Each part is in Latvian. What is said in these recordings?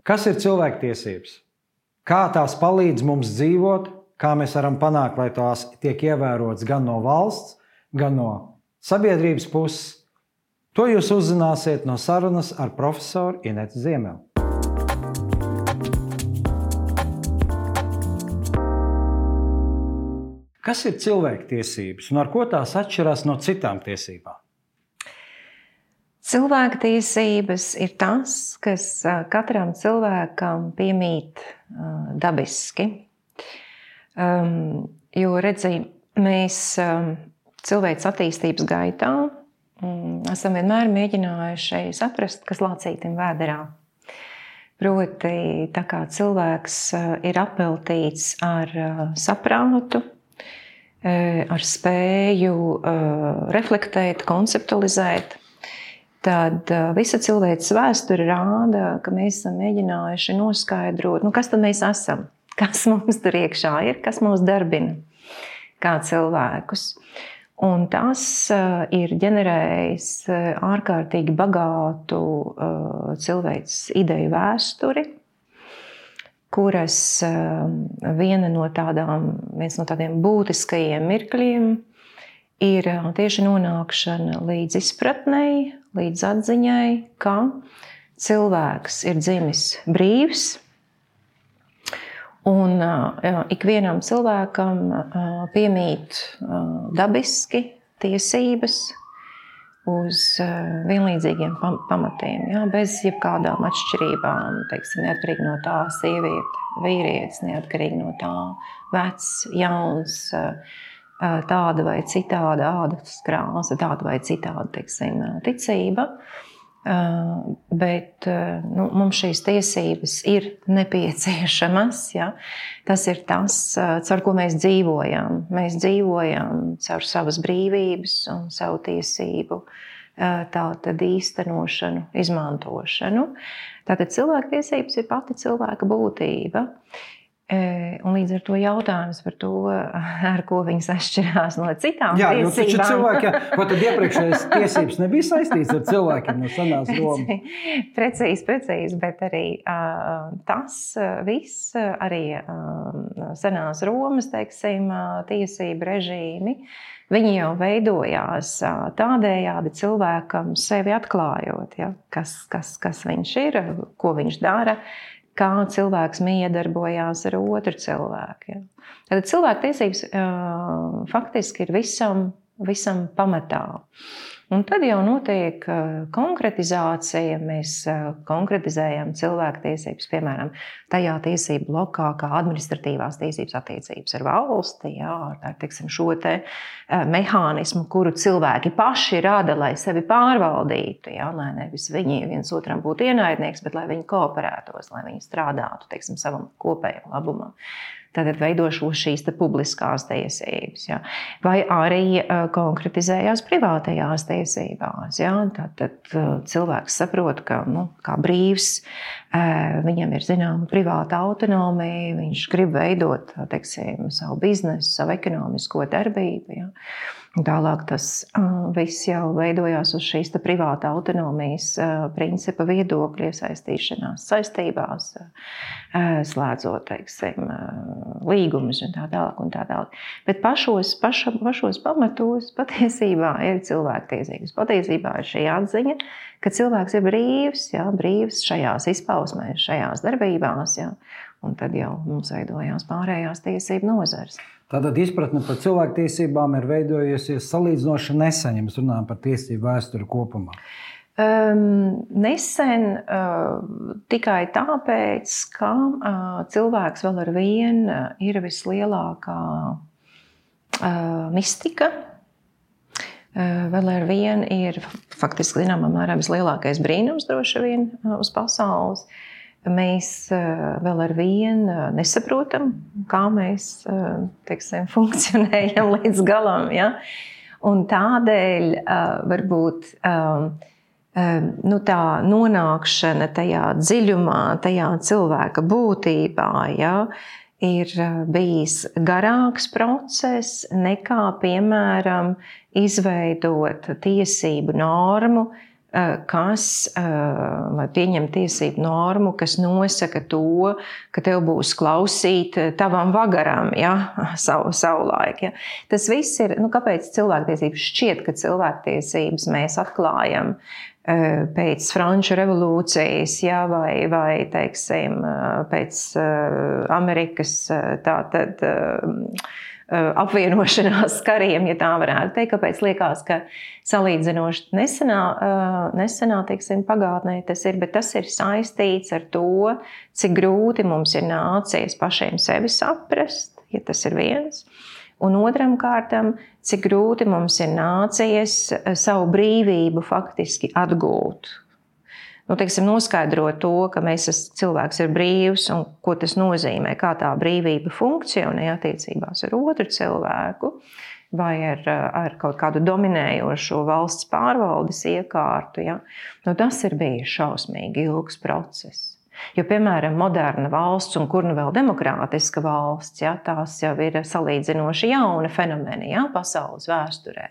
Kas ir cilvēktiesības? Kā tās palīdz mums dzīvot, kā mēs varam panākt, lai tās tiek ievērotas gan no valsts, gan no sabiedrības puses? To jūs uzzināsiet no sarunas ar profesoru Inetu Ziemeli. Kas ir cilvēktiesības un ar ko tās atšķirās no citām tiesībām? Cilvēktiesības ir tas, kas katram cilvēkam piemīt dabiski. Um, jo redziet, mēs um, cilvēks attīstības gaitā um, esam vienmēr mēģinājuši saprast, kas lācītam vēderā. Proti, tā kā cilvēks ir apveltīts ar saprātu, ar spēju reflektēt, konceptualizēt, tad visa cilvēces vēsture rāda, ka mēs esam mēģinājuši noskaidrot, nu, kas mēs esam, kas mums tur iekšā ir, kas mūs darbina kā cilvēkus. Un tas ir ģenerējis ārkārtīgi bagātu cilvēces ideju vēsturi, kuras viena no tādām, viens no tādiem būtiskajiem mirkļiem ir tieši nonākšana līdz izpratnei, līdz atziņai, ka cilvēks ir dzimis brīvs. Un uh, ikvienam cilvēkam uh, piemīt uh, dabiski tiesības uz uh, vienlīdzīgiem pam pamatiem, ja, bez jebkādām atšķirībām. Teiksim, neatkarīgi no tā, sieviete, vīrietis, neatkarīgi no tā, vecs, jauns. Uh, tāda vai citāda ādas krāsa, tāda vai citāda teiksim, ticība. Bet nu, mums šīs tiesības ir nepieciešamas. Ja? Tas ir tas, caur ko mēs dzīvojam. Mēs dzīvojam caur savas brīvības un savu tiesību tātad īstenošanu, izmantošanu. Tātad cilvēktiesības ir pati cilvēka būtība. Un līdz ar to jautājums par to, ar ko viņas atšķirās no citām jā, tiesībām. Jā, cilvēki, ko tad iepriekšējais tiesības nebija saistīts ar cilvēkiem no senās Romas? Precīzi, precīzi, bet arī uh, tas viss, arī uh, senās Romas, teiksim, tiesību režīmi, viņi jau veidojās tādējādi cilvēkam sevi atklājot, ja, kas, kas, kas viņš ir, ko viņš dara kā cilvēks miedarbojās ar otru cilvēku. Ja. Tad cilvēktiesības faktiski ir visam, visam pamatā. Un tad jau notiek konkretizācija. Mēs konkretizējam cilvēktiesības, piemēram, tajā tiesību blokā, kā administratīvās tiesības attiecības ar valsti, jā, ar teiksim, šo te mehānismu, kuru cilvēki paši rada, lai sevi pārvaldītu. Jā, lai nevis viņi viens otram būtu ienaidnieks, bet lai viņi kooperētos, lai viņi strādātu teiksim, savam kopējam labumam. Tātad veidošo šīs publiskās tiesības. Ja. Vai arī konkretizējās privātajās tiesībās. Ja. Tad uh, cilvēks saprot, ka nu, kā brīvs viņam ir zināma privāta autonomija, viņš grib veidot teiksim, savu biznesu, savu ekonomisko darbību. Ja. Tālāk tas viss jau veidojās uz šīs privāta autonomijas principa viedokļa iesaistīšanās saistībās, slēdzot teiksim, līgumus un tā tālāk. Un tā tālāk. Bet pašos, paša, pašos pamatos patiesībā ir cilvēktiesības. Patiesībā ir šī atziņa, ka cilvēks ir brīvs, jā, brīvs šajās izpausmēs, šajās darbībās. Jā. Un tad jau mums veidojās pārējās tiesību nozars. Tātad izpratne par cilvēktiesībām ir veidojusies salīdzinoši nesen, ja mēs runājam par tiesību vēsturi kopumā. Um, nesen uh, tikai tāpēc, ka uh, cilvēks vēl ar vienu ir vislielākā uh, mistika. Uh, vēl ar vienu ir faktiski zināmā mērā vislielākais brīnums droši vien uh, uz pasaules. Uh, mēs eh, vēl ar vienu eh, nesaprotam, kā mēs eh, teiksim, funkcionējam līdz galam. Ja? Un tādēļ varbūt nu, tā nonākšana tajā dziļumā, tajā cilvēka būtībā, ja, ir bijis garāks process nekā, piemēram, izveidot tiesību normu kas vai pieņem tiesību normu, kas nosaka to, ka tev būs klausīt tavam vagaram, ja, savu, savu laiku. Ja. Tas viss ir, nu, kāpēc cilvēktiesības šķiet, ka cilvēktiesības mēs atklājam pēc Franču revolūcijas, jā, vai, vai teiksim, pēc Amerikas tātad, apvienošanās kariem, ja tā varētu teikt. Kāpēc liekas, ka salīdzinoši nesenā, nesenā teiksim, pagātnē tas ir, bet tas ir saistīts ar to, cik grūti mums ir nācies pašiem sevi saprast, ja tas ir viens. Un otram kārtam, cik grūti mums ir nācies eh, savu brīvību faktiski atgūt. Nu, teiksim, noskaidrot to, ka mēs esam cilvēks ir brīvs un ko tas nozīmē, kā tā brīvība funkcionē attiecībās ar otru cilvēku vai ar, ar kaut kādu dominējošo valsts pārvaldes iekārtu. Ja? Nu, tas ir bijis šausmīgi ilgs process. Jo, piemēram, moderna valsts, un kur nu vēl demokrātiska valsts, ja, tās jau ir salīdzinoši jauna fenomena ja, pasaules vēsturē.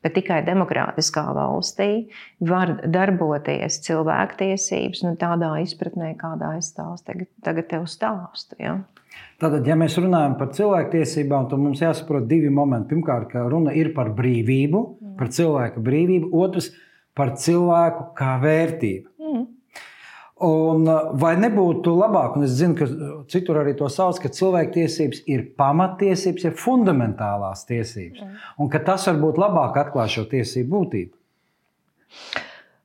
Bet tikai demokrātiskā valstī var darboties cilvēktiesības nu, tādā izpratnē, kādā es tās tagad, tagad tev stāstu. Ja. Tātad, ja mēs runājam par cilvēktiesībām, tad mums jāsaprot divi momenti. Pirmkārt, ka runa ir par brīvību, par cilvēka brīvību, otrs par cilvēku kā vērtību. Un vai nebūtu labāk, un es zinu, ka citur arī to sauc, ka cilvēktiesības ir pamatiesības, ir fundamentālās tiesības, mm. un ka tas varbūt labāk atklāj šo tiesību būtību?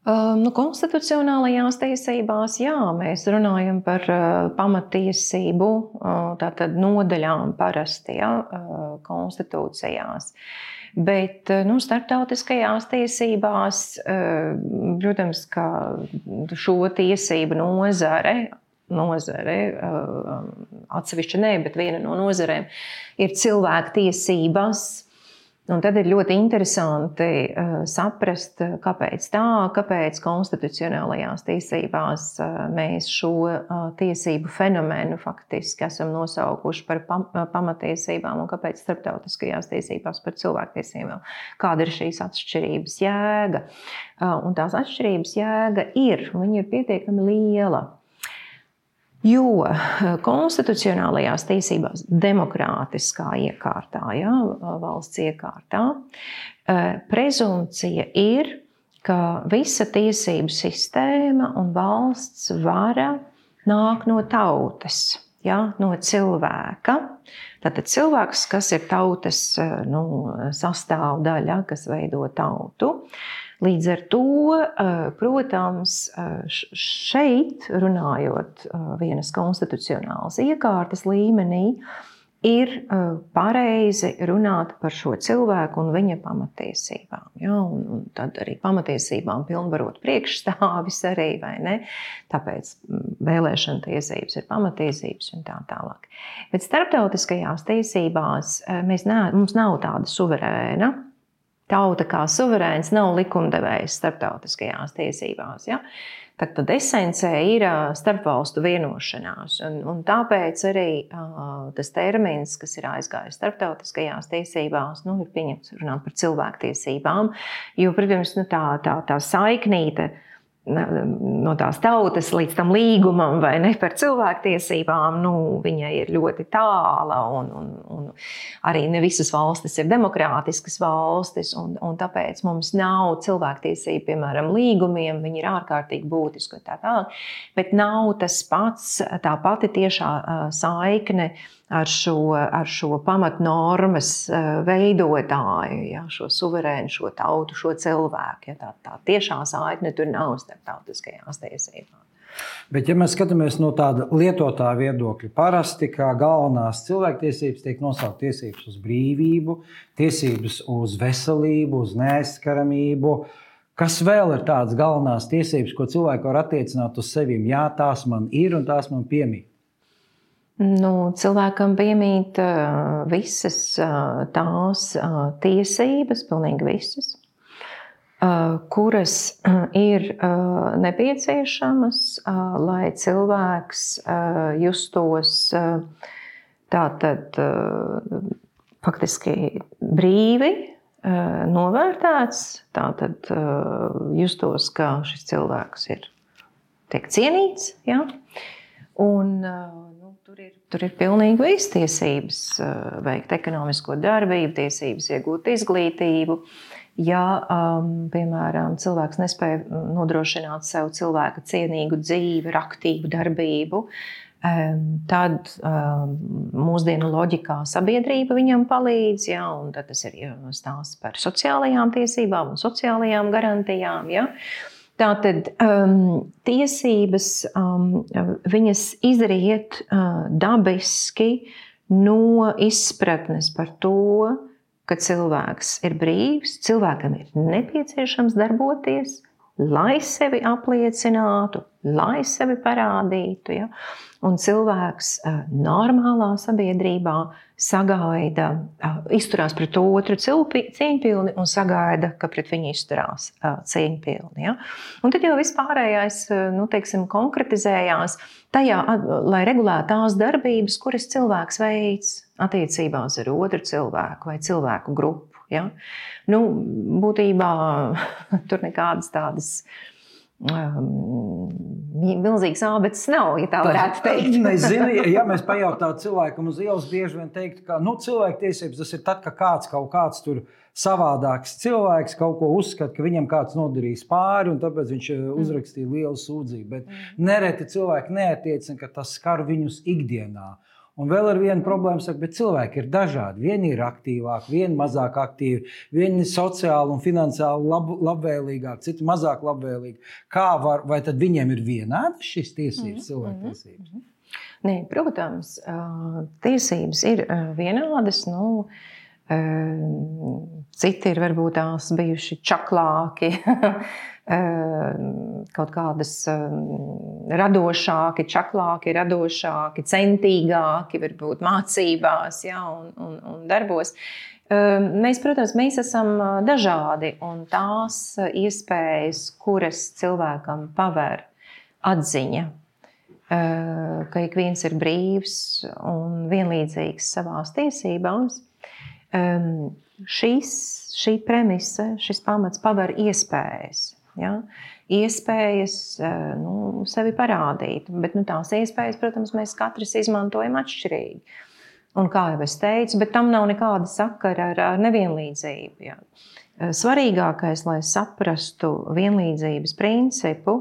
Um, nu, konstitucionālajās tiesībās, jā, mēs runājam par uh, pamatiesību uh, nodaļām parasti ja, uh, konstitūcijās. Uh, Bet eh, nu, starptautiskajās tiesībās, eh, protams, ka šo tiesību nozare nozare, eh, atsevišķa nē, bet viena no nozarēm ir cilvēku tiesības Un tad ir ļoti interesanti uh, saprast, eh, kāpēc tā, kāpēc konstitucionālajās tiesībās uh, mēs šo tiesību fenomenu faktiski esam nosaukuši par pam pamatiesībām un kāpēc starptautiskajās tiesībās par cilvēktiesībām. Kāda ir šīs atšķirības jēga? Un tās atšķirības jēga ir, viņa ir pietiekami liela. Jo eh, konstitucionālajās tiesībās, demokrātiskā iekārtā, ja, valsts iekārtā, eh, prezumcija ir, ka visa tiesību sistēma un valsts vara nāk no tautas, ja, no cilvēka. Tātad cilvēks, kas ir tautas eh, nu, sastāvdaļa, kas veido tautu, Līdz ar to, eh, protams, eh, šeit, runājot eh, vienas konstitucionālas iekārtas līmenī, ir pareizi runāt par šo cilvēku un viņa pamatiesībām. Ja? Un, un tad arī pamatiesībām pilnvarot priekšstāvis arī, vai ne? Tāpēc mm, vēlēšana tiesības ir pamatiesības un tā tālāk. Bet starptautiskajās tiesībās ne, mums nav tāda suverēna Tauta kā suverēns nav likumdevējs starptautiskajās tiesībās. Ja? Tad, tad esencē ir starpvalstu vienošanās. Un, un tāpēc arī uh, tas termins, kas ir aizgājis starptautiskajās tiesībās, nu, ir pieņemts runāt par cilvēktiesībām. Jo, protams, nu, tā, tā, tā saiknīte no tās tautas līdz tam līgumam, vai ne par cilvēktiesībām, nu, viņa ir ļoti tāla. Un, un, un arī ne visas valstis ir demokrātiskas valstis, un, un tāpēc mums nav cilvēktiesību, piemēram, līgumiem. Viņi ir ārkārtīgi būtiski un tā tālāk. Bet nav tas pats, tā pati tiešā saikne ar šo, ar šo pamatnormas eh, veidotāju, ja, šo suverēnu, šo tautu, šo cilvēku. Ja, tā, tā tiešā saikne tur nav starptautiskajās tiesībās. Bet, ja mēs skatāmies no tāda lietotāja viedokļa, parasti kā galvenās cilvēktiesības tiek nosauktas tiesības uz brīvību, tiesības uz veselību, uz neaizskaramību. Kas vēl ir tādas galvenās tiesības, ko cilvēki var attiecināt uz sevi? Jā, tās man ir un tās man piemīt. Nu, cilvēkam piemīt uh, visas tās tiesības, pilnīgi visas, kuras ir nepieciešamas, lai cilvēks justos tātad faktiski brīvi, novērtēts, tad justos, ka šis cilvēks ir tiek cienīts. Ja? Un, tur, ir, tur ir pilnīgi viss tiesības veikt ekonomisko darbību, tiesības iegūt izglītību. Ja, um, piemēram, cilvēks nespēja nodrošināt sev cilvēka cienīgu dzīvi, aktīvu darbību, um, tad um, mūsdienu loģikā sabiedrība viņam palīdz. Ja, tad tas ir stāsts par sociālajām tiesībām un sociālajām garantijām. Ja. Uh, Tātad um, tiesības um, viņas izriet uh, dabiski no izpratnes par to, ka cilvēks ir brīvs, cilvēkam ir nepieciešams darboties, lai sevi apliecinātu, lai sevi parādītu. Ja? Un cilvēks normālā sabiedrībā sagaida, izturās pret otru cieņpilni un sagaida, ka pret viņu izturās cieņpilni. Ja? Un tad jau vispārējais nu, teiksim, konkretizējās tajā, lai regulētu tās darbības, kuras cilvēks veids attiecībās ar otru cilvēku vai cilvēku grupu. Ja? Nu, būtībā tur nekādas tādas um, milzīgas ābeces nav, ja tā varētu teikt. Nezinu, ja mēs pajautātu cilvēkam uz ielas, bieži vien teikt, ka nu, cilvēktiesības tas ir tad, kad kāds kaut kāds tur savādāks cilvēks kaut ko uzskata, ka viņam kāds nodarījis pāri, un tāpēc viņš mm. uzrakstīja lielu sūdzību. Bet mm. nereti cilvēki neatiecina, ka tas skar viņus ikdienā. Un vēl ar vienu problēmu saka, bet cilvēki ir dažādi. Vieni ir aktīvāki, vieni mazāk aktīvi, vieni sociāli un finansiāli lab, labvēlīgāki, citi mazāk labvēlīgi. Kā var, vai tad viņiem ir vienādas šīs tiesības, mm -hmm. cilvēktiesības? Mm -hmm. Nē, protams, tiesības ir vienādas. Nu, citi ir varbūt tās bijuši čaklāki. Ehm, kaut kādas ehm, radošāki, čaklāki, radošāki, centīgāki, varbūt mācībās ja, un, un, un darbos. Ehm, mēs, protams, mēs esam dažādi, un tās iespējas, kuras cilvēkam paver atziņa, ka ik viens ir brīvs un vienlīdzīgs savās tiesībās, šis, šī premise, šis pamats paver iespējas Ja? Iespējas eh, nu, sevi parādīt, bet nu, tās iespējas, protams, mēs katrs izmantojam atšķirīgi. Un, kā jau es teicu, bet tam nav nekāda sakara ar, ar nevienlīdzību. Ja? Eh, svarīgākais, lai saprastu vienlīdzības principu,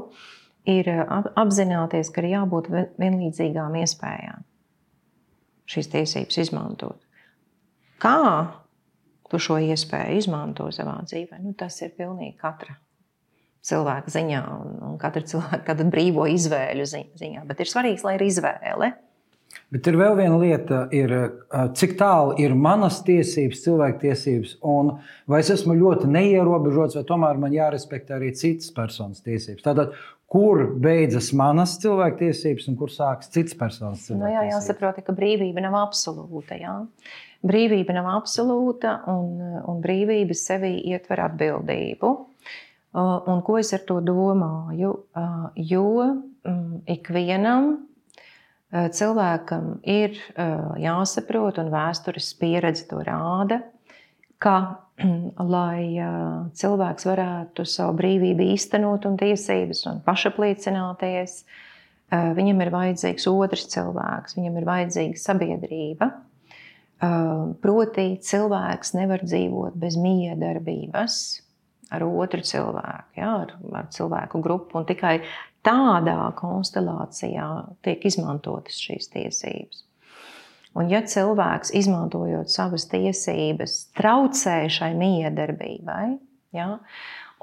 ir eh, apzināties, ka ir jābūt vienlīdzīgām iespējām šīs tiesības izmantot. Kā tu šo iespēju izmanto savā dzīvē, nu, tas ir pilnīgi katra cilvēka ziņā un, un katra cilvēka brīvo izvēļu ziņā. Bet ir svarīgs, lai ir izvēle. Bet ir vēl viena lieta, ir, cik tālu ir manas tiesības, cilvēktiesības, un vai es esmu ļoti neierobežots, vai tomēr man jārespektē arī citas personas tiesības. Tātad, kur beidzas manas cilvēktiesības un kur sākas citas personas cilvēktiesības? Nu, jā, jāsaprot, ka brīvība nav absolūta. Jā. Brīvība nav absolūta, un, un brīvība sevi ietver atbildību. Uh, un ko es ar to domāju? Uh, jo mm, ikvienam uh, cilvēkam ir jāsaprot, un vēstures pieredze to rāda, ka, lai cilvēks varētu savu brīvību īstenot un tiesības un pašapliecināties, viņam ir vajadzīgs otrs cilvēks, viņam ir vajadzīga sabiedrība. Proti, cilvēks nevar dzīvot bez miedarbības ar otru cilvēku, ja, ar, ar cilvēku grupu. Un tikai tādā konstelācijā tiek izmantotas šīs tiesības. Un, ja cilvēks, izmantojot savas tiesības, traucē šai miedarbībai, ja,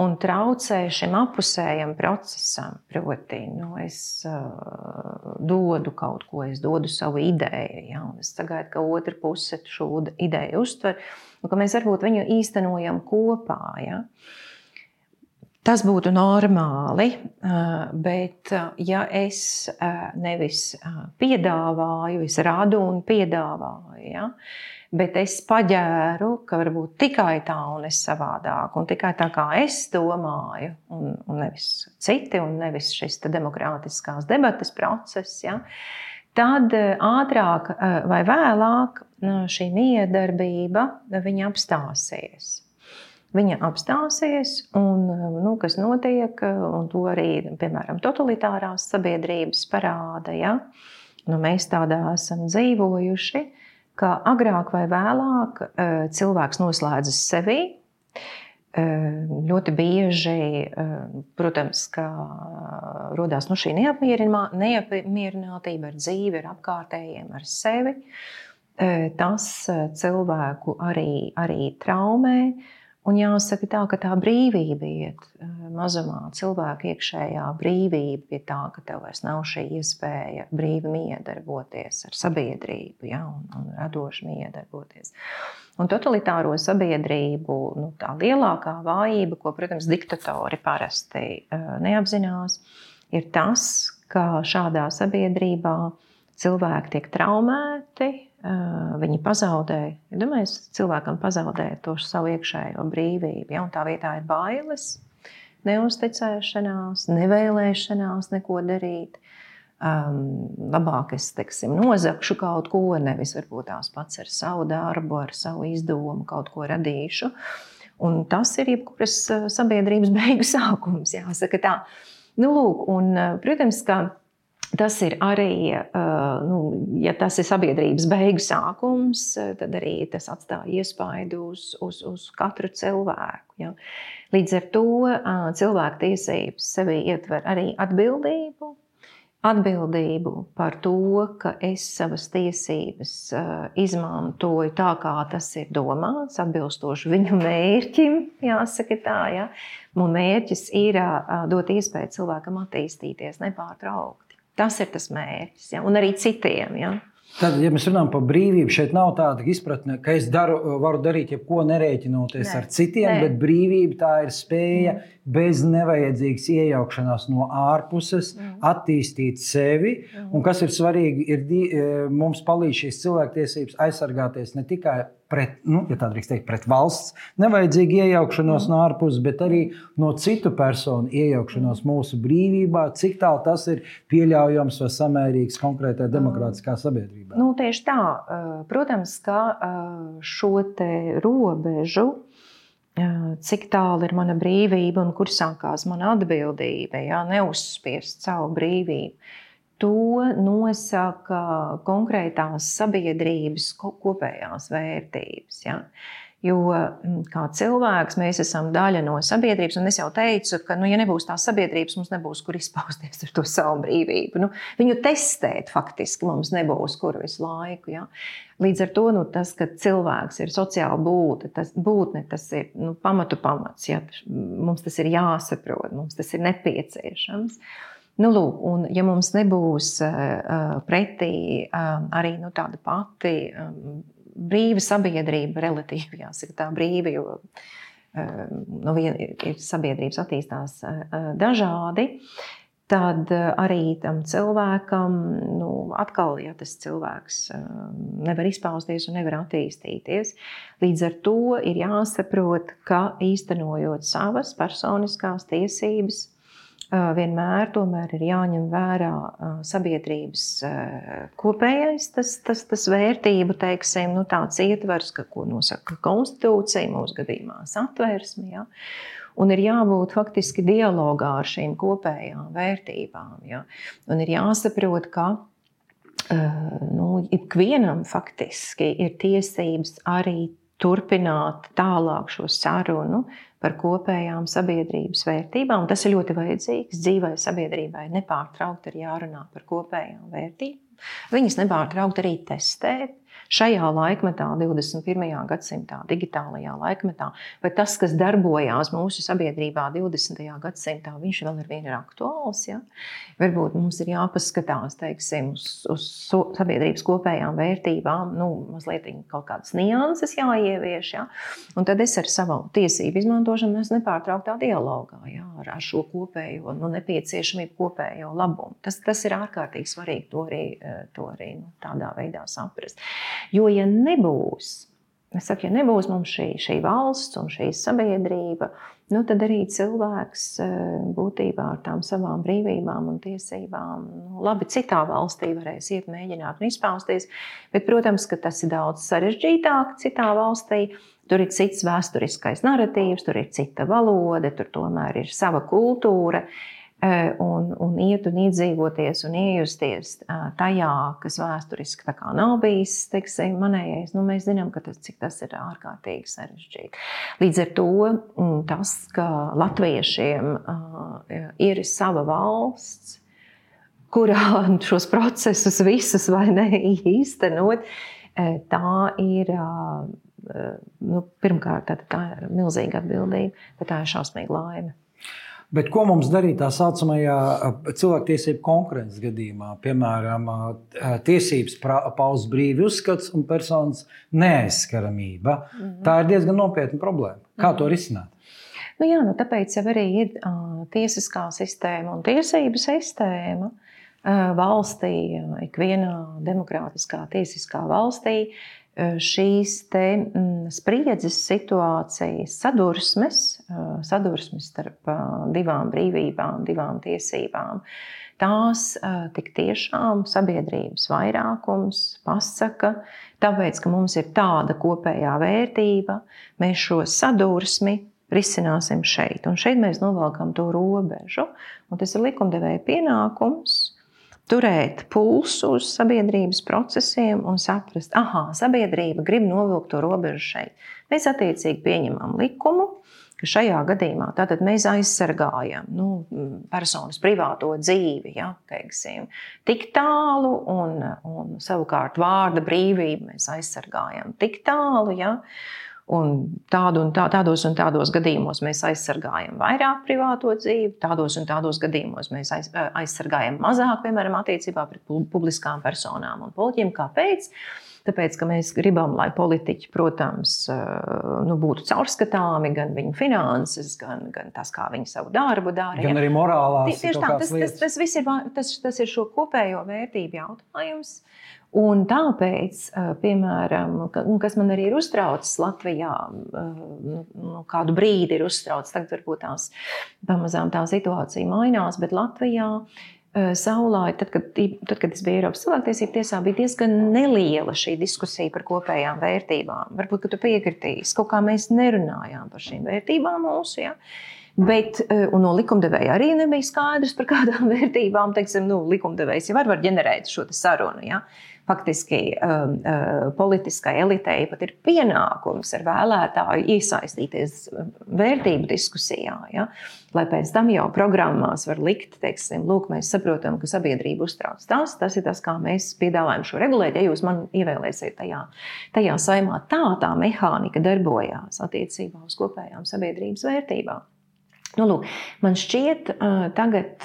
un traucē šim apusējam procesam, proti, nu, es uh, dodu kaut ko, es dodu savu ideju, ja, un es sagaidu, ka otra puse šo ideju uztver, un ka mēs varbūt viņu īstenojam kopā. Ja. Tas būtu normāli, bet ja es nevis piedāvāju, es radu un piedāvāju, ja, bet es paģēru, ka varbūt tikai tā un es savādāk, un tikai tā kā es domāju, un, un nevis citi, un nevis šis demokrātiskās debates process, ja, tad ātrāk vai vēlāk šī miedarbība apstāsies. Viņa apstāsies, un nu, kas notiek, un to arī, piemēram, totalitārās sabiedrības parāda. Ja? Nu, mēs tādā esam dzīvojuši, ka agrāk vai vēlāk cilvēks noslēdzas sevī, Ļoti bieži, protams, ka radās nu, šī neapmierinātība ar dzīvi, ar apkārtējiem, ar sevi. Tas cilvēku arī, arī traumē. Un jāsaka tā, ka tā brīvība iet mazumā, cilvēka iekšējā brīvība pie tā, ka tev vairs nav šī iespēja brīvi miedarboties ar sabiedrību ja, un, un radoši miedarboties. Un totalitāro sabiedrību nu, tā lielākā vājība, ko, protams, diktatori parasti uh, neapzinās, ir tas, ka šādā sabiedrībā cilvēki tiek traumēti, uh, viņi pazaudē, domāju, cilvēkam pazaudē to savu iekšējo brīvību. Ja, tā vietā ir bailes, neusticēšanās, nevēlēšanās neko darīt um, labāk es teiksim, nozagšu kaut ko, nevis varbūt tās pats ar savu darbu, ar savu izdomu kaut ko radīšu. Un tas ir jebkuras uh, sabiedrības beigu sākums, jāsaka tā. Nu, lūk, un, uh, protams, ka Tas ir arī, uh, nu, ja tas ir sabiedrības beigu sākums, tad arī tas atstāja iespaidu uz, uz, uz katru cilvēku. Ja. Līdz ar to cilvēku tiesības sevi ietver arī atbildību atbildību par to, ka es savas tiesības uh, izmantoju tā, kā tas ir domāts, atbilstoši viņu mērķim. Jāsaka, tā, ja? Un mērķis ir uh, dot iespēju cilvēkam attīstīties nepārtraukti. Tas ir tas mērķis, ja? un arī citiem. Ja? Tad, ja mēs runājam par brīvību, šeit nav tāda izpratne, ka es daru, varu darīt jebko nerēķinoties Nē. ar citiem, Nē. bet brīvība tā ir spēja mm. Bez nevajadzīgas iejaukšanās no ārpuses mm. attīstīt sevi. Mm. Un kas ir svarīgi, ir e, mums palīdz šīs cilvēktiesības aizsargāties ne tikai pret, nu, ja teikt, pret valsts nevajadzīgu iejaukšanos mm. no ārpuses, bet arī no citu personu iejaukšanos mūsu brīvībā, cik tālu tas ir pieļaujams vai samērīgs konkrētai demokrātiskā sabiedrībā. Nu, tieši tā. Protams, ka šo robežu cik tālu ir mana brīvība un kur sākās mana atbildība, ja neuzspiest savu brīvību to nosaka konkrētās sabiedrības kopējās vērtības. Ja? Jo mm, kā cilvēks mēs esam daļa no sabiedrības, un es jau teicu, ka, nu, ja nebūs tās sabiedrības, mums nebūs kur izpausties ar to savu brīvību. Nu, viņu testēt faktiski mums nebūs kur visu laiku. Ja? Līdz ar to nu, tas, ka cilvēks ir sociāla būtne, tas, būtne, tas ir nu, pamatu pamats. Ja? Mums tas ir jāsaprot, mums tas ir nepieciešams. Nu, lūk, un, ja mums nebūs uh, pretī uh, arī nu, tāda pati um, brīva sabiedrība, relatīvi jāsaka, tā brīva, jo uh, nu, ir sabiedrības attīstās uh, dažādi. Tad arī tam cilvēkam, nu, atkal, ja tas cilvēks nevar izpausties un nevar attīstīties, līdz ar to ir jāsaprot, ka īstenojot savas personiskās tiesības, vienmēr ir jāņem vērā sabiedrības kopējais tas, tas, tas vērtību, teiksim, nu, tāds ietvers, ka, ko nosaka konstitūcija, mūsu gadījumā satversme. Ja? Un ir jābūt faktiski dialogā ar šīm kopējām vērtībām. Ja? Un ir jāsaprot, ka nu, ikvienam faktiski ir tiesības arī turpināt tālāk šo sarunu par kopējām sabiedrības vērtībām. Tas ir ļoti vajadzīgs. Dzīvai sabiedrībai nepārtraukti ir jārunā par kopējām vērtībām. Viņas nepārtraukti arī testēt, šajā laikmetā, 21. gadsimtā, digitālajā laikmetā, vai tas, kas darbojās mūsu sabiedrībā 20. gadsimtā, viņš vēl ar vienu ir aktuāls. Ja? Varbūt mums ir jāpaskatās teiksim, uz, uz sabiedrības kopējām vērtībām, nu, mazliet kaut kādas nianses jāievieš. Ja? Un tad es ar savu tiesību izmantošanu nepārtrauktā dialogā ja? ar, ar šo kopējo nu, nepieciešamību, kopējo labumu. Tas, tas ir ārkārtīgi svarīgi to arī, to arī nu, tādā veidā saprast. Jo, ja nebūs, es saku, ja nebūs mums šī, šī valsts un šī sabiedrība, nu, tad arī cilvēks eh, būtībā ar tām savām brīvībām un tiesībām, nu, labi, citā valstī varēs iet, mēģināt un izpausties. Bet, protams, ka tas ir daudz sarežģītāk citā valstī. Tur ir cits vēsturiskais narratīvs, tur ir cita valoda, tur tomēr ir sava kultūra. Un, un iet un iedzīvoties un iejusties tajā, kas vēsturiski nav bijis teiksim, manējais, nu, mēs zinām, tas, cik tas ir ārkārtīgi sarežģīti. Līdz ar to mm, tas, ka latviešiem ir sava valsts, kurā šos procesus visus vai ne īstenot, tā ir nu, pirmkārt tā, tā ir milzīga atbildība, bet tā ir šausmīga laime. Bet ko mums darīt tā saucamajā cilvēktiesību konkurences gadījumā? Piemēram, tiesības paust brīvi uzskats un personas neaizskaramība. Mm -hmm. Tā ir diezgan nopietna problēma. Kā mm -hmm. to risināt? Nu jā, nu tāpēc arī ir uh, tiesiskā sistēma un tiesību sistēma. Uh, valstī, ikvienā demokrātiskā, tiesiskā valstī, šīs te, mm, spriedzes situācijas, sadursmes, sadursmes starp divām brīvībām, divām tiesībām. Tās tik tiešām sabiedrības vairākums pasaka, tāpēc, ka mums ir tāda kopējā vērtība, mēs šo sadursmi risināsim šeit. Un šeit mēs novelkam to robežu. Un tas ir likumdevēja pienākums turēt pulsu uz sabiedrības procesiem un saprast, ah, sabiedrība grib novilkt to robežu šeit. Mēs attiecīgi pieņemam likumu, ka šajā gadījumā mēs aizsargājam nu, personas privāto dzīvi, ja, teiksim, tik tālu, un, un savukārt vārda brīvību mēs aizsargājam tik tālu. Ja, Un tādu un tā, tādos un tādos gadījumos mēs aizsargājam vairāk privāto dzīvi, tādos un tādos gadījumos mēs aiz, aizsargājam mazāk, piemēram, attiecībā pret publiskām personām un politiķiem. Kāpēc? Tāpēc, ka mēs gribam, lai politiķi, protams, nu, būtu caurskatāmi, gan viņu finanses, gan, gan tas, kā viņi savu darbu dara. Gan arī morālā. Tieši tā, tas, tas, tas, tas, ir, tas, tas ir šo kopējo vērtību jautājums. Un tāpēc, piemēram, kas man arī ir uztraucis Latvijā, nu, nu, kādu brīdi ir uztraucis, tagad varbūt tās pamazām tā situācija mainās, bet Latvijā Saulē, tad, kad, tad, kad es biju Eiropas cilvēktiesību tiesā, bija diezgan neliela šī diskusija par kopējām vērtībām. Varbūt, ka tu piekritīsi, kaut kā mēs nerunājām par šīm vērtībām mūsu. Ja? Bet no likumdevēja arī nebija skaidrs, par kādām vērtībām, teiksim, nu, likumdevējs jau var, var ģenerēt šo sarunu. Ja? faktiski um, uh, politiskai elitei pat ir pienākums ar vēlētāju iesaistīties vērtību diskusijā. Ja? Lai pēc tam jau programmās var likt, teiksim, lūk, mēs saprotam, ka sabiedrība uztrauc tas, tas ir tas, kā mēs piedāvājam šo regulēt. Ja jūs man ievēlēsiet tajā, tajā saimā, tā tā mehānika darbojās attiecībā uz kopējām sabiedrības vērtībām. Nu, lūk, man šķiet, tagad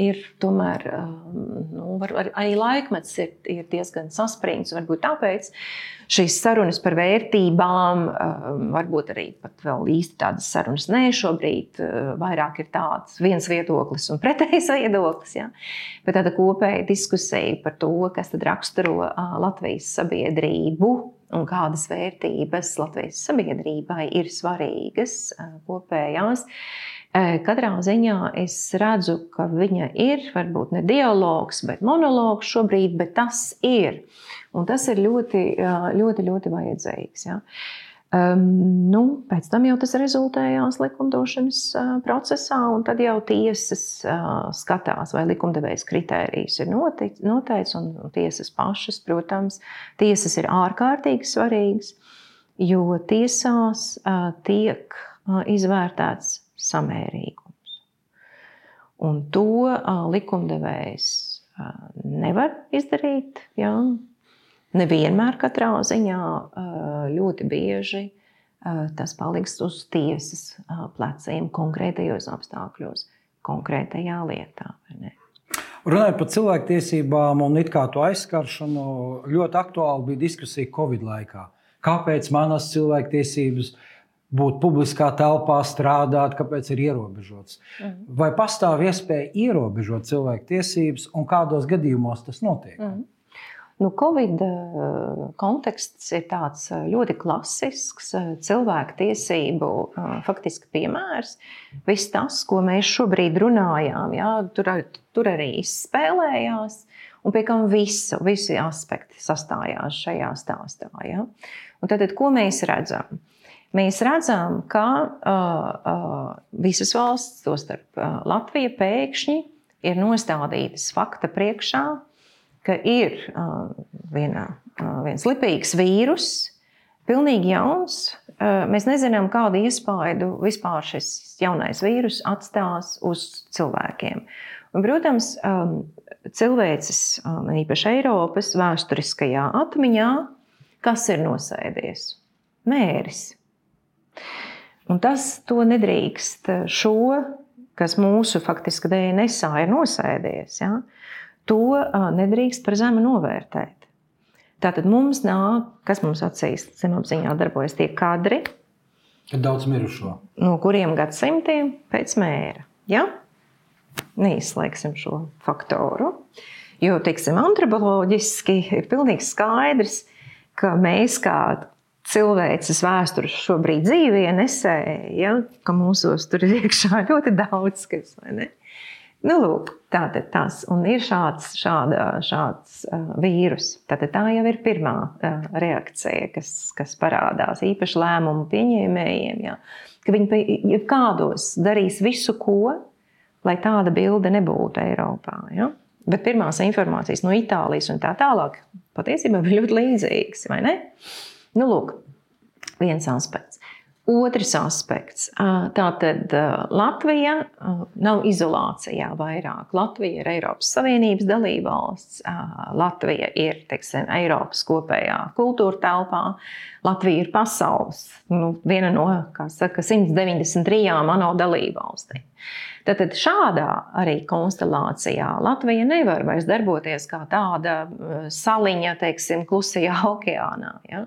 ir tomēr nu, var, var, arī laikmets ir, ir diezgan saspringts. Varbūt tāpēc šīs sarunas par vērtībām, varbūt arī vēl īsti tādas sarunas nē, šobrīd vairāk ir tāds viens viedoklis un pretējs viedoklis. Ja? Bet tāda kopēja diskusija par to, kas tad raksturo Latvijas sabiedrību un kādas vērtības Latvijas sabiedrībai ir svarīgas kopējās. Katrā ziņā es redzu, ka viņa ir varbūt ne dialogs, bet monologs šobrīd, bet tas ir. Un tas ir ļoti, ļoti, ļoti vajadzīgs. Ja. Um, nu, pēc tam jau tas rezultējās likumdošanas uh, procesā, un tad jau tiesas uh, skatās, vai likumdevējs kritērijs ir noteikts. Un tiesas pašas, protams, tiesas ir ārkārtīgi svarīgas, jo tiesās uh, tiek uh, izvērtēts samērīgums. Un to likumdevējs nevar izdarīt. Jā. Nevienmēr katrā ziņā ļoti bieži tas paliks uz tiesas pleciem konkrētajos apstākļos, konkrētajā lietā. Runājot par cilvēktiesībām un it kā to aizskaršanu, ļoti aktuāli bija diskusija Covid laikā. Kāpēc manas cilvēktiesības uh, būt publiskā telpā, strādāt, kāpēc ir ierobežots. Mm. Vai pastāv iespēja ierobežot cilvēku tiesības un kādos gadījumos tas notiek? Mm. Nu, Covid eh, konteksts ir tāds eh, ļoti klasisks eh, cilvēku tiesību faktiski piemērs. Viss tas, ko mēs šobrīd runājām, jā, tur, tur arī izspēlējās. Un pie kam visu, visi aspekti sastājās šajā stāstā. Ja? Un tad, ko mēs redzam? Mēs redzam, ka uh, uh, visas valsts, tostarp uh, Latvija, pēkšņi ir nostādītas fakta priekšā, ka ir uh, viena, uh, viens lipīgs vīrus, pilnīgi jauns. Uh, mēs nezinām, kādu iespaidu vispār šis jaunais vīrus atstās uz cilvēkiem. Un, protams, um, cilvēces, um, īpaši Eiropas vēsturiskajā atmiņā, kas ir nosēdies? Mēris. Un tas to nedrīkst šo, kas mūsu faktiski DNSā ir nosēdies, ja, to nedrīkst par zemu novērtēt. Tātad mums nāk, kas mums acīs zemapziņā darbojas tie kadri, Ir daudz mirušo. No kuriem gadsimtiem pēc mēra? Ja? Neizslēgsim šo faktoru. Jo, teiksim, antropoloģiski ir pilnīgi skaidrs, ka mēs kā cilvēces vēstures šobrīd dzīvē nesēja, ja, ka mūsos tur ir iekšā ļoti daudz kas. Nu, lūk, tā tad tas ir šāds, šāda, šāds uh, vīrus. Tātad tā jau ir pirmā uh, reakcija, kas, kas parādās īpaši lēmumu pieņēmējiem. Ja, ka viņi kādos darīs visu, ko, lai tāda bilde nebūtu Eiropā. Ja? Bet pirmās informācijas no Itālijas un tā tālāk patiesībā bija ļoti līdzīgas, vai ne? Nu, lūk, viens aspekts. Otrs aspekts. Tātad Latvija nav izolācijā vairāk. Latvija ir Eiropas Savienības dalībvalsts, Latvija ir teiksim, Eiropas kopējā kultūra telpā, Latvija ir pasaules nu, viena no saka, 193 ANO dalībvalstīm. Tātad šādā arī konstelācijā Latvija nevar vairs darboties kā tāda uh, saliņa, teiksim, klusajā okeānā. Ja?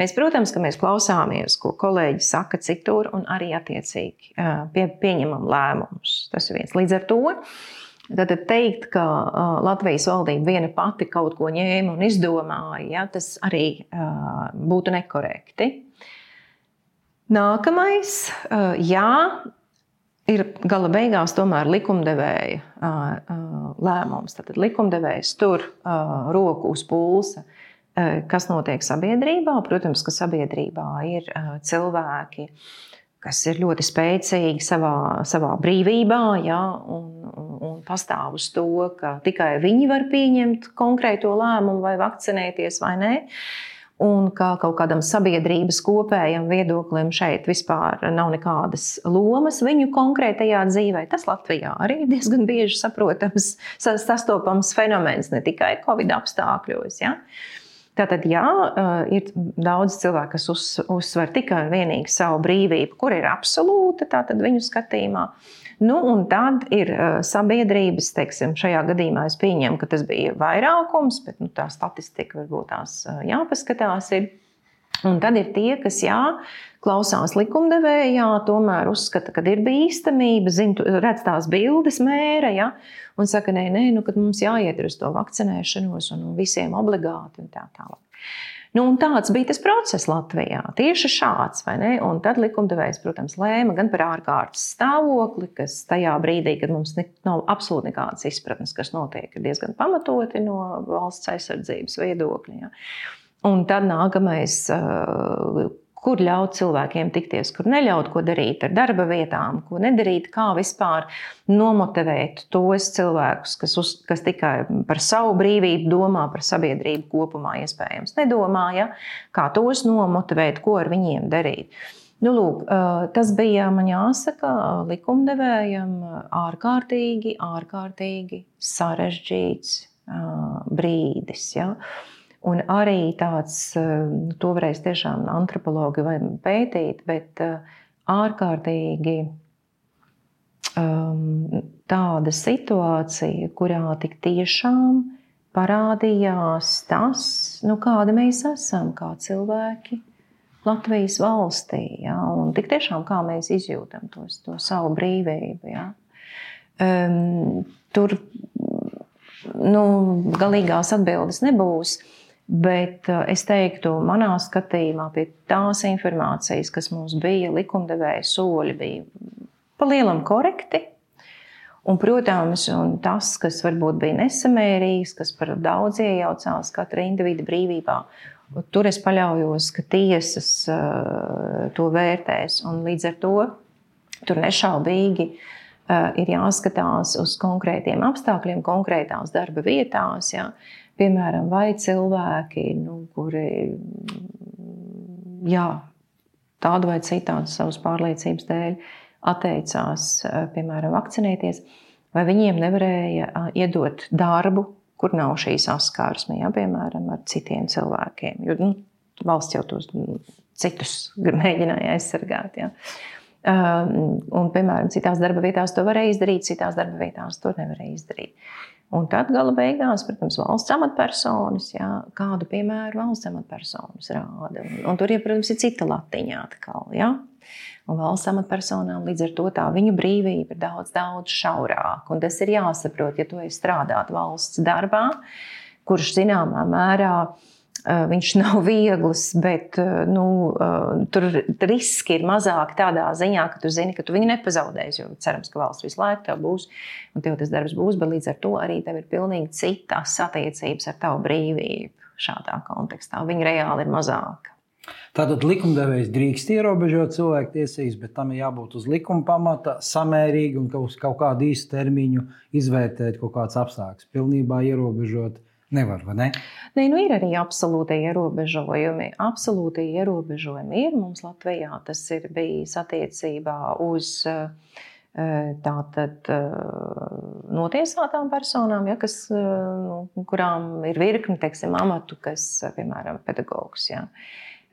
Mēs, protams, ka mēs klausāmies, ko kolēģi saka citur, un arī attiecīgi uh, pie, pieņemam lēmumus. Tas ir viens. Līdz ar to Tad teikt, ka uh, Latvijas valdība viena pati kaut ko ņēma un izdomāja, ja, tas arī uh, būtu nekorekti. Nākamais, uh, jā, ir gala beigās tomēr likumdevēja lēmums. Tad likumdevējs tur roku uz pulsa. Kas notiek sabiedrībā? Protams, ka sabiedrībā ir cilvēki, kas ir ļoti spēcīgi savā, savā brīvībā, ja, un, un pastāv uz to, ka tikai viņi var pieņemt konkrēto lēmumu, vai vakcinēties vai nē. Uh, un ka kaut kādam sabiedrības kopējam viedoklim šeit vispār nav nekādas lomas viņu konkrētajā dzīvē. Tas Latvijā arī ir diezgan bieži saprotams, sastopams fenomens, ne tikai Covid apstākļos. Ja? Tātad, jā, ir daudz cilvēku, kas uz, uzsver tikai un vienīgi savu brīvību, kur ir absolūta, tātad viņu skatījumā. Nu, un tad ir uh, sabiedrības, teiksim, šajā gadījumā es pieņemu, ka tas bija vairākums, bet nu, tā statistika varbūt tās uh, jāpaskatās. Ir. Un tad ir tie, kas jā, klausās likumdevējā, tomēr uzskata, ka ir bīstamība, zin, redz tās bildes mēra, ja, un saka, nē, nē, nu, mums jāiet uz to vakcinēšanos un visiem obligāti un tā tālāk. Nu, tāds bija tas process Latvijā. Tieši šāds. Un tad likumdevējs, protams, lēma gan par ārkārtas stāvokli, kas tajā brīdī, kad mums ne, nav absolūti nekādas izpratnes, kas notiek, ir diezgan pamatoti no valsts aizsardzības viedokļa. Ja. Un tad nākamais kur ļaut cilvēkiem tikties, kur neļaut, ko darīt ar darba vietām, ko nedarīt, kā vispār nomotivēt tos cilvēkus, kas, uz, kas tikai par savu brīvību domā, par sabiedrību kopumā iespējams nedomā, ja? kā tos nomotivēt, ko ar viņiem darīt. Nu, lūk, tas bija, man jāsaka, likumdevējam ārkārtīgi, ārkārtīgi sarežģīts brīdis. Ja? Uh, Un arī tāds, eh, to varēs tiešām antropologi pētīt, bet eh, ārkārtīgi um, tāda situācija, kurā tik tiešām parādījās tas, nu, kāda mēs esam, kā cilvēki Latvijas valstī. Ja? Un tik tiešām kā mēs izjūtam to, to savu brīvību. Ja? Um, tur nu, galīgās atbildes nebūs. Bet eh, es teiktu, manā skatījumā, pie tās informācijas, kas mums bija, likumdevēja soļi bija pa lielam korekti. Un, protams, un tas, kas varbūt bija nesamērīgs, kas par daudz iejaucās katra individa brīvībā, tur es paļaujos, ka tiesas to vērtēs. Līdz ar to tur nešaubīgi ir jāskatās uz konkrētiem apstākļiem, konkrētās darba vietās. Ja. Piemēram, vai cilvēki, nu, kuri jā, tādu vai citādu savas pārliecības dēļ atteicās, piemēram, vakcinēties, vai viņiem nevarēja iedot darbu, kur nav šī saskarsme, ja, piemēram, ar citiem cilvēkiem. Jo nu, valsts jau tos citus mēģināja aizsargāt. Ja. Un, piemēram, citās darba vietās to varēja izdarīt, citās darba vietās to nevarēja izdarīt. Un tad gala beigās, protams, valsts amatpersonas, jā, kādu piemēru valsts amatpersonas rāda. Un, un tur, ja, protams, ir cita latiņa atkal. Jā. Un valsts amatpersonām līdz ar to tā viņu brīvība ir daudz, daudz šaurāka. Un tas ir jāsaprot, ja tu esi strādāt valsts darbā, kurš zināmā mērā eh, viņš nav viegls, bet eh, nu, eh, tur riski ir mazāki tādā ziņā, ka tu zini, ka tu viņu nepazaudēsi. Jo cerams, ka valsts visu laiku tev būs un tev tas darbs būs, bet līdz ar to arī tev ir pilnīgi citas attiecības ar tavu brīvību šādā kontekstā. Viņa reāli ir mazāka. Tātad likumdevējs drīkst ierobežot cilvēku tiesības, bet tam ir jābūt uz likuma pamata, samērīgi un uz kaut kādu īstu termiņu izvērtēt kaut kāds apstākļus. Pilnībā ierobežot nevar, vai ne? Nē, nu ir arī absolūti ierobežojumi. Absolūti ierobežojumi ir mums Latvijā. Tas ir bijis attiecībā uz uh, tātad notiesātām personām, ja, kas, nu, kurām ir virkni teiksim, amatu, kas, piemēram, pedagogs. Ja.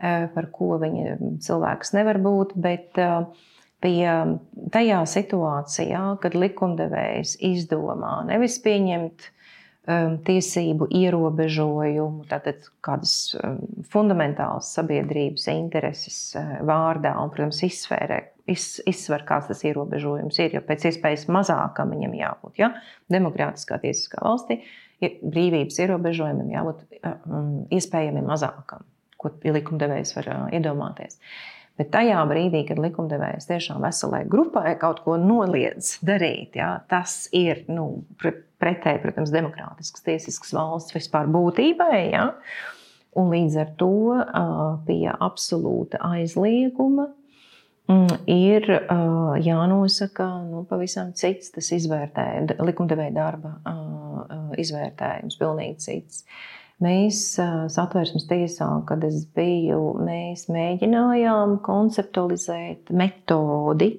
Eh, par ko viņa cilvēks nevar būt. Bet pie eh, tajā situācijā, kad likumdevējs izdomā nevis pieņemt eh, tiesību ierobežojumu, tātad kādas fundamentālas sabiedrības intereses vārdā un, protams, izsvērē, iz, izsver, kāds tas ierobežojums ir, jo pēc iespējas mazākam viņam jābūt. Ja? Demokrātiskā tiesiskā valstī brīvības ierobežojumam jābūt iespējami mazākam ko likumdevējs var iedomāties. Bet tajā brīdī, kad likumdevējs tiešām veselai grupai kaut ko noliedz darīt, jā, tas ir nu, pretēji, protams, demokrātisks, tiesisks valsts vispār būtībai. Jā. Un līdz ar to pie absolūta aizlieguma mm, ir jānosaka nu, pavisam cits tas izvērtējums, likumdevēja darba izvērtējums, pilnīgi cits. Mēs satversmes tiesā, kad es biju, mēs mēģinājām konceptualizēt metodi,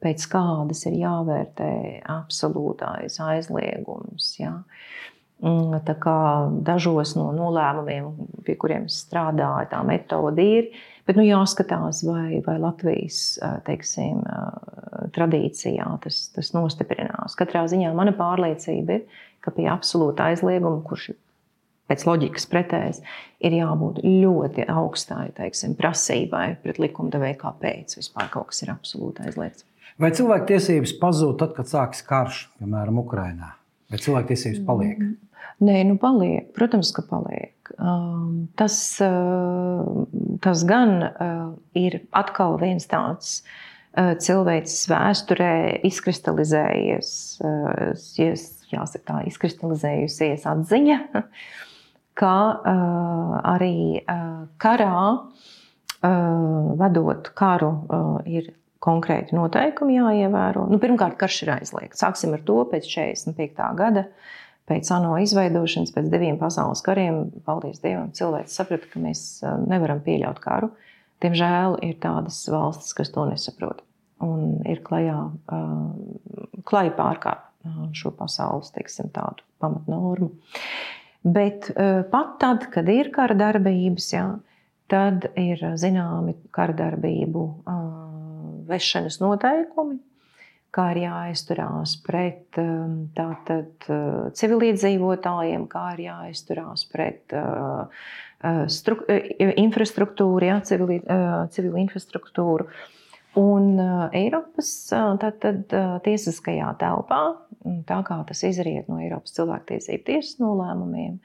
pēc kādas ir jāvērtē absolūtais aizliegums. Ja. Mm, tā kā dažos no nolēmumiem, pie kuriem es strādāju, tā metode ir. Bet nu, jāskatās, vai, vai Latvijas teiksim, tradīcijā tas, tas nostiprinās. Katrā ziņā mana pārliecība ir, ka pie absolūta aizlieguma, kurš ir pēc loģikas pretējs, ir jābūt ļoti augstai teiksim, prasībai pret likumdevēju, kāpēc vispār kaut kas ir absolūti aizliegts. Vai cilvēktiesības pazūd tad, kad sākas karš, piemēram, Ukrajinā? Vai cilvēktiesības paliek? Mm. Nē, nu paliek. Protams, ka paliek. Um, tas, uh, tas gan uh, ir atkal viens tāds uh, cilvēks vēsturē izkristalizējies, jāsaka, tā izkristalizējusies atziņa ka uh, arī uh, karā, uh, vedot karu, uh, ir konkrēti noteikumi jāievēro. Nu, pirmkārt, karš ir aizliegts. Sāksim ar to pēc 45. gada. Pēc ANO izveidošanas, pēc diviem pasaules kariem, paldies Dievam, cilvēks saprata, ka mēs nevaram pieļaut karu. Diemžēl ir tādas valstis, kas to nesaprot un ir klajā, klajā pārkāpj šo pasaules teiksim, tādu pamatnormu. Bet uh, pat tad, kad ir kara darbības, jā, tad ir zināmi kara darbību uh, vešanas noteikumi, kā ir jāizturās pret tātad, civiliedzīvotājiem, kā ir jāizturās pret stru, infrastruktūru, jā, civili, civili infrastruktūru. Un Eiropas tātad, tiesiskajā telpā tā kā tas izriet no Eiropas cilvēktiesību tiesas nolēmumiem,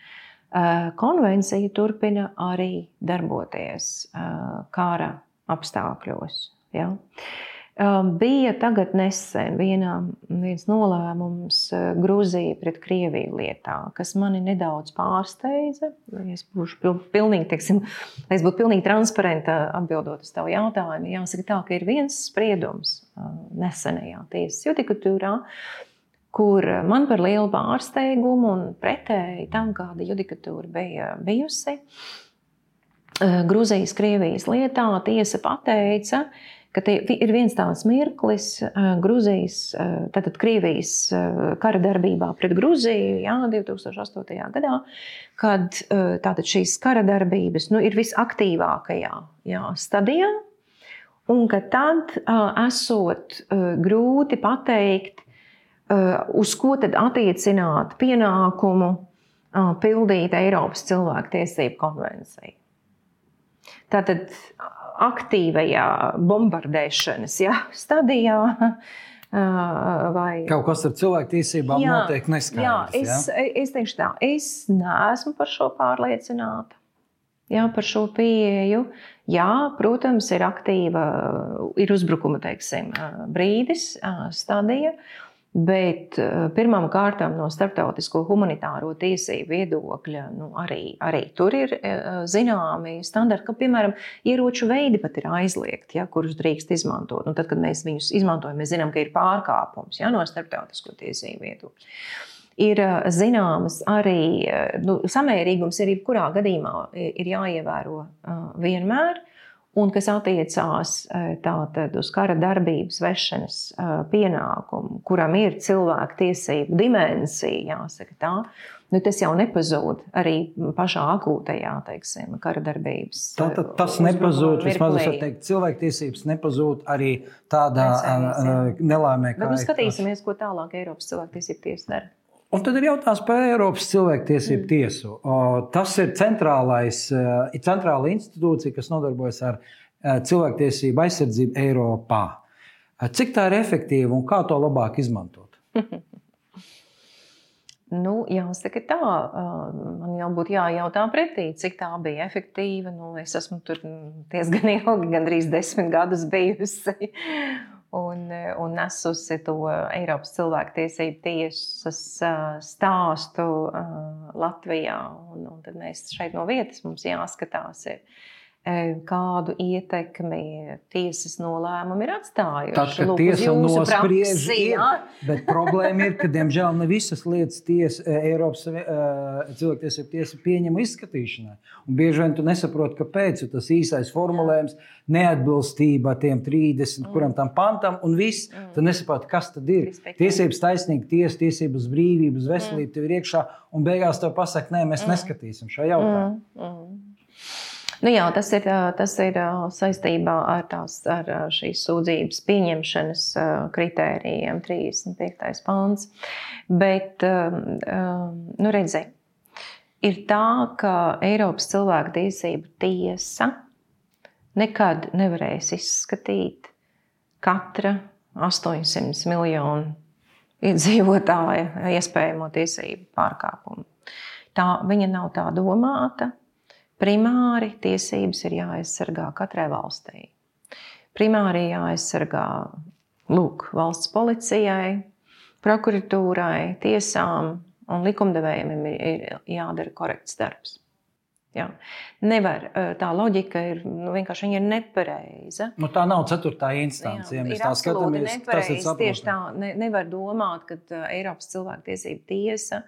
konvencija turpina arī darboties kara apstākļos. Ja? Um, bija tagad nesen viena, viens nolēmums uh, Grūzija pret Krieviju lietā, kas mani nedaudz pārsteidza. Es būšu pilnīgi, teiksim, es būtu pilnīgi transparenta atbildot uz tavu jautājumu. Jāsaka tā, ka ir viens spriedums uh, nesenajā tiesas judikatūrā, kur man par lielu pārsteigumu un pretēji tam, kāda judikatūra bija bijusi, uh, Grūzijas, Krievijas lietā tiesa pateica, ka ka ir viens tāds mirklis Grūzijas, tātad Krievijas kara darbībā pret Grūziju, jā, 2008. gadā, kad tātad šīs kara darbības nu, ir visaktīvākajā jā, stadijā, un ka tad esot grūti pateikt, uz ko tad attiecināt pienākumu pildīt Eiropas cilvēktiesību konvenciju. Tātad aktīvajā bombardēšanas ja, stadijā. Vai... Kaut kas ar cilvēktiesībām jā, noteikti neskaidrs. Jā, es, ja? es teikšu tā, es neesmu par šo pārliecināta. Jā, par šo pieeju. Jā, protams, ir aktīva, ir uzbrukuma teiksim, brīdis, stadija. Bet eh, pirmām kārtām no starptautisko humanitāro tiesību viedokļa nu, arī, arī tur ir eh, zināmi standarti, ka, piemēram, ieroču veidi pat ir aizliegti, ja, kurus drīkst izmantot. Nu, tad, kad mēs viņus izmantojam, mēs zinām, ka ir pārkāpums ja, no starptautisko tiesību viedokļa. Ir eh, zināmas arī nu, samērīgums, ir jebkurā gadījumā ir jāievēro vienmēr. Un kas attiecās e, tātad, uz kara darbības vešanas e, pienākumu, kuram ir cilvēku tiesību dimensija, jāsaka tā, nu, tas jau nepazūd arī pašā akūtajā teiksim, kara darbības. Tā, tā, tas nepazūd, vismaz es teiktu, cilvēktiesības nepazūd arī tādā nelēmē, kā. Bet, nu, skatīsimies, ko tālāk Eiropas cilvēktiesību tiesa dara. Un tad ir jautājums par Eiropas cilvēktiesību mm. tiesu. Tas ir centrālais, ir centrāla institūcija, kas nodarbojas ar cilvēktiesību aizsardzību Eiropā. Cik tā ir efektīva un kā to labāk izmantot? nu, jāsaka tā, man jau būtu jājautā pretī, cik tā bija efektīva. Nu, es esmu tur diezgan ilgi, gandrīz desmit gadus bijusi un, un nesusi to Eiropas cilvēktiesību tiesas stāstu Latvijā. Un, un tad mēs šeit no vietas mums jāskatās. Ir kādu ietekmi tiesas nolēmumi ir atstājuši. Tad, kad Lūk, tiesa nospriež, ir, bet problēma ir, ka, diemžēl, ne visas lietas tiesa, Eiropas uh, cilvēktiesība tiesa pieņem izskatīšanai. Un bieži vien tu nesaproti, kāpēc, tas īsais formulējums neatbilstība tiem 30, mm. kuram tam pantam, un viss, mm. tu nesaproti, kas tad ir. Respektīvi. Tiesības taisnīgi, tiesa, tiesības brīvības, veselība mm. tev ir iekšā, un beigās tev pasaka, nē, mēs mm. neskatīsim šo jautājumu. Mm. Mm. Nu jā, tas ir, tas ir saistībā ar, tās, ar šīs sūdzības pieņemšanas kritērijiem, 35. pāns. Bet, nu, redziet, ir tā, ka Eiropas cilvēktiesību tiesa nekad nevarēs izskatīt katra 800 miljonu iedzīvotāja iespējamo tiesību pārkāpumu. Tā viņa nav tā domāta. Primāri tiesības ir jāaizsargā katrai valstī. Primāri jāaizsargā lūk, valsts policijai, prokuratūrai, tiesām un likumdevējiem ir jādara korekts darbs. Jā. Nevar, tā loģika ir nu, vienkārši ir nepareiza. Nu, tā nav ceturtā instance. Jā, ja mēs tā skatāmies, tas ir saprotami. Tieši tā, ne, nevar domāt, ka Eiropas cilvēktiesība tiesa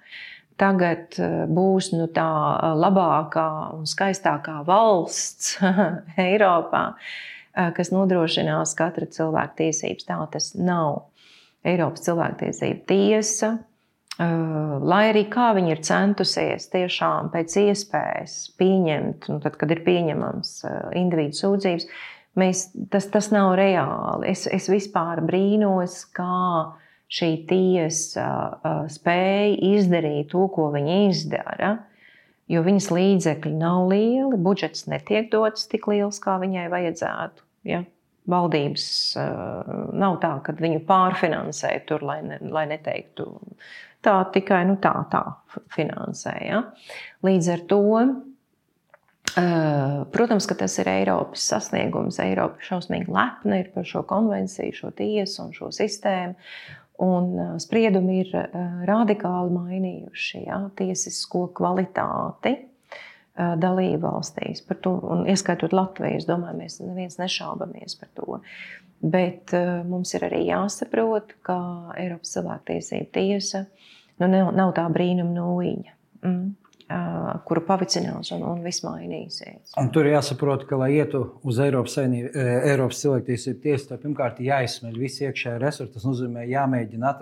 tagad eh, būs nu, tā eh, labākā un skaistākā valsts Eiropā, eh, kas nodrošinās katra cilvēka tiesības. Tā tas nav. Eiropas cilvēktiesība tiesa, lai arī kā viņi ir centusies tiešām pēc iespējas pieņemt, nu, tad, kad ir pieņemams individu sūdzības, mēs, tas, tas nav reāli. Es, es vispār brīnos, kā šī tiesa spēja izdarīt to, ko viņa izdara, jo viņas līdzekļi nav lieli, budžets netiek dots tik liels, kā viņai vajadzētu. Ja? Valdības nav tā, ka viņu pārfinansē tur, lai, ne, lai neteiktu tā, tikai nu, tā, tā finansē. Ja? Līdz ar to Protams, ka tas ir Eiropas sasniegums. Eiropa šausmīgi lepna ir par šo konvenciju, šo tiesu un šo sistēmu. Un spriedumi ir radikāli mainījuši ja, tiesisko kvalitāti dalību valstīs. Par to, ieskaitot Latviju, es domāju, mēs neviens nešaubamies par to. Bet mums ir arī jāsaprot, ka Eiropas cilvēktiesība tiesa nu, nav, nav tā brīnuma nūjiņa. Mm kuru pavicinās un, un viss mainīsies. Un tur jāsaprot, ka, lai ietu uz Eiropas, sainību, Eiropas cilvēktiesību tiesu, tad pirmkārt jāizsmeļ visi iekšējie resursi. Tas nozīmē, jāmēģina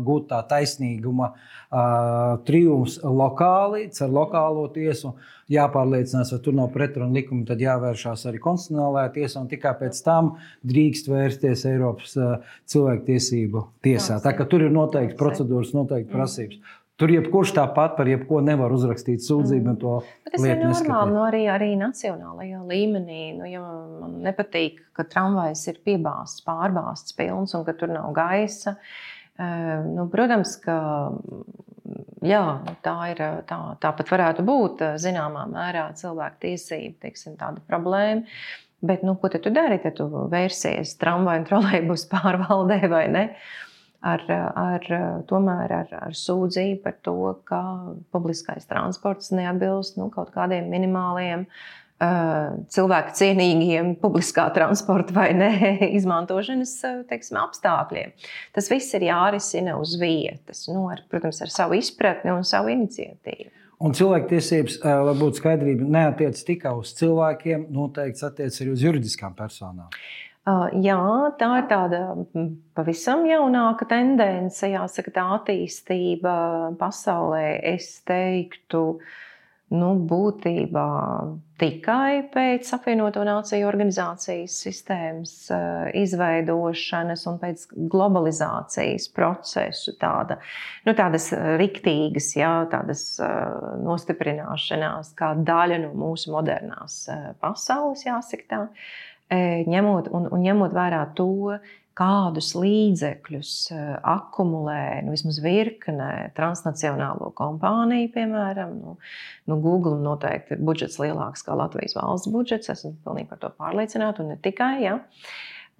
gūt tā taisnīguma uh, triumfs lokāli, ar lokālo tiesu. Jāpārliecinās, vai tur nav pretrunu likumi, tad jāvēršās arī konstitucionālajā tiesā, un tikai pēc tam drīkst vērsties Eiropas uh, cilvēktiesību tiesā. Tā kā tur ir noteikti procedūras, noteikti prasības. Mm. Tur jebkurš tāpat par jebko nevar uzrakstīt sūdzību. Mm. Tas ir normāli, nu, arī, arī nacionālajā līmenī. Nu, ja man nepatīk, ka tramvajs ir piebāzts, pārbāzts, pilns un ka tur nav gaisa. Eh, nu, protams, ka jā, nu, tā ir. Tā, tāpat varētu būt eh, zināmā mērā cilvēku tiesība, teiksim, tāda problēma. Bet, nu, ko tu dari, tad tu vērsies tramvaju un trolēļus pārvaldē vai ne? Uh, ar, ar, tomēr ar, ar sūdzību par to, ka publiskais transports neatbilst nu, kaut kādiem minimāliem cilvēku cienīgiem publiskā transporta vai ne izmantošanas teiksim, apstākļiem. Tas viss ir jārisina uz vietas, nu, ar, protams, ar savu izpratni un savu iniciatīvu. Un cilvēktiesības, lai būtu skaidrība, neatiec tikai uz cilvēkiem, noteikti attiec arī uz juridiskām personām. Jā, tā ir tāda pavisam jaunāka tendence. Jāsaka, tā attīstība pasaulē, es teiktu, nu, būtībā tikai pēc apvienoto nāciju organizācijas sistēmas izveidošanas un pēc globalizācijas procesu. Tāda, nu, tādas riktīgas, jā, tādas nostiprināšanās kā daļa no mūsu modernās pasaules, jāsaka tā ņemot, un, un ņemot vērā to, kādus līdzekļus akumulē nu, vismaz virkne transnacionālo kompāniju, piemēram, nu, nu Google noteikti ir budžets lielāks kā Latvijas valsts budžets. Esmu pilnīgi par to pārliecināta, un ne tikai. Ja.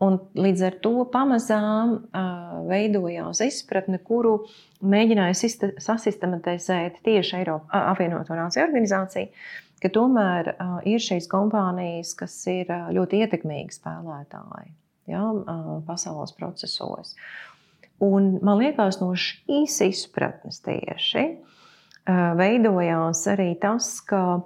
Un līdz ar to pamazām uh, veidojās izpratne, kuru mēģināja sasistematizēt tieši Eiropas apvienoto nāciju organizācija, ka tomēr uh, ir šīs kompānijas, kas ir uh, ļoti ietekmīgi spēlētāji ja, uh, pasaules procesos. Un, man liekas, no šīs izpratnes tieši uh, veidojās arī tas, ka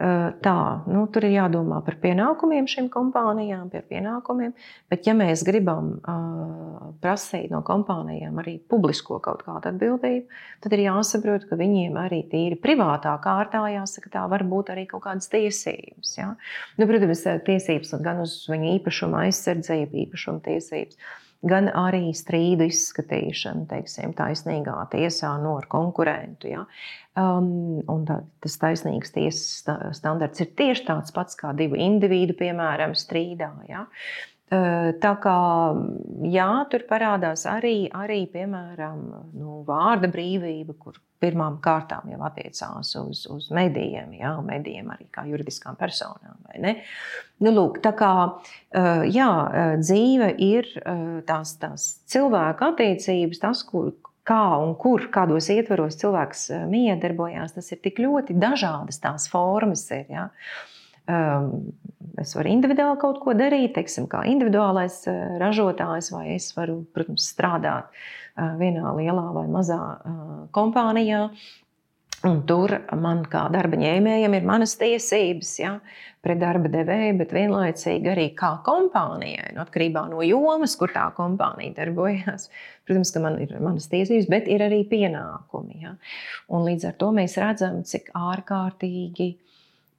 Tā, nu, tur ir jādomā par pienākumiem šīm kompānijām, par pienākumiem. Bet, ja mēs gribam uh, prasīt no kompānijām arī publisko kaut kādu atbildību, tad ir jāsaprot, ka viņiem arī tīri privātā kārtā jāsaka, tā var būt arī kaut kādas tiesības. Ja? Nu, protams, tiesības gan uz viņu īpašuma aizsardzību, īpašuma tiesības gan arī strīdu izskatīšanu, teiksim, taisnīgā tiesā no konkurentu. Ja? Um, tā, tas taisnīgs tiesas standarts ir tieši tāds pats kā divu individu, piemēram, strīdā. Ja? Uh, tā kā jā, tur parādās arī, arī piemēram, nu, vārda brīvība, kur pirmām kārtām jau attiecās uz, uz medijiem, jā, medijiem arī kā juridiskām personām. Nu, lūk, tā kā jā, dzīve ir tās, tās cilvēku attiecības, tas, kur, kā un kur, kādos ietvaros cilvēks miedarbojās, tas ir tik ļoti dažādas tās formas. Ir, ja? Es varu individuāli kaut ko darīt, teiksim, kā individuālais ražotājs, vai es varu, protams, strādāt vienā lielā vai mazā kompānijā. Un tur man kā darba ņēmējam ir manas tiesības ja, pret darba devēju, bet vienlaicīgi arī kā kompānijai, no nu, atkarībā no jomas, kur tā kompānija darbojas. Protams, ka man ir manas tiesības, bet ir arī pienākumi. Ja. Un līdz ar to mēs redzam, cik ārkārtīgi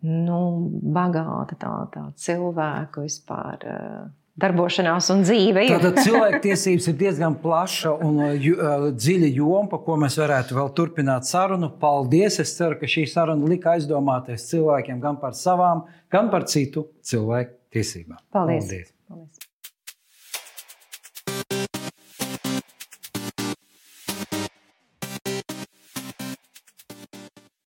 nu, bagāta tā, tā cilvēku vispār. Uh, darbošanās un dzīve. Ir. Tātad cilvēktiesības ir diezgan plaša un uh, uh, dziļa joma, par ko mēs varētu vēl turpināt sarunu. Paldies! Es ceru, ka šī saruna lika aizdomāties cilvēkiem gan par savām, gan par citu cilvēku tiesībām. Paldies! Paldies. Paldies.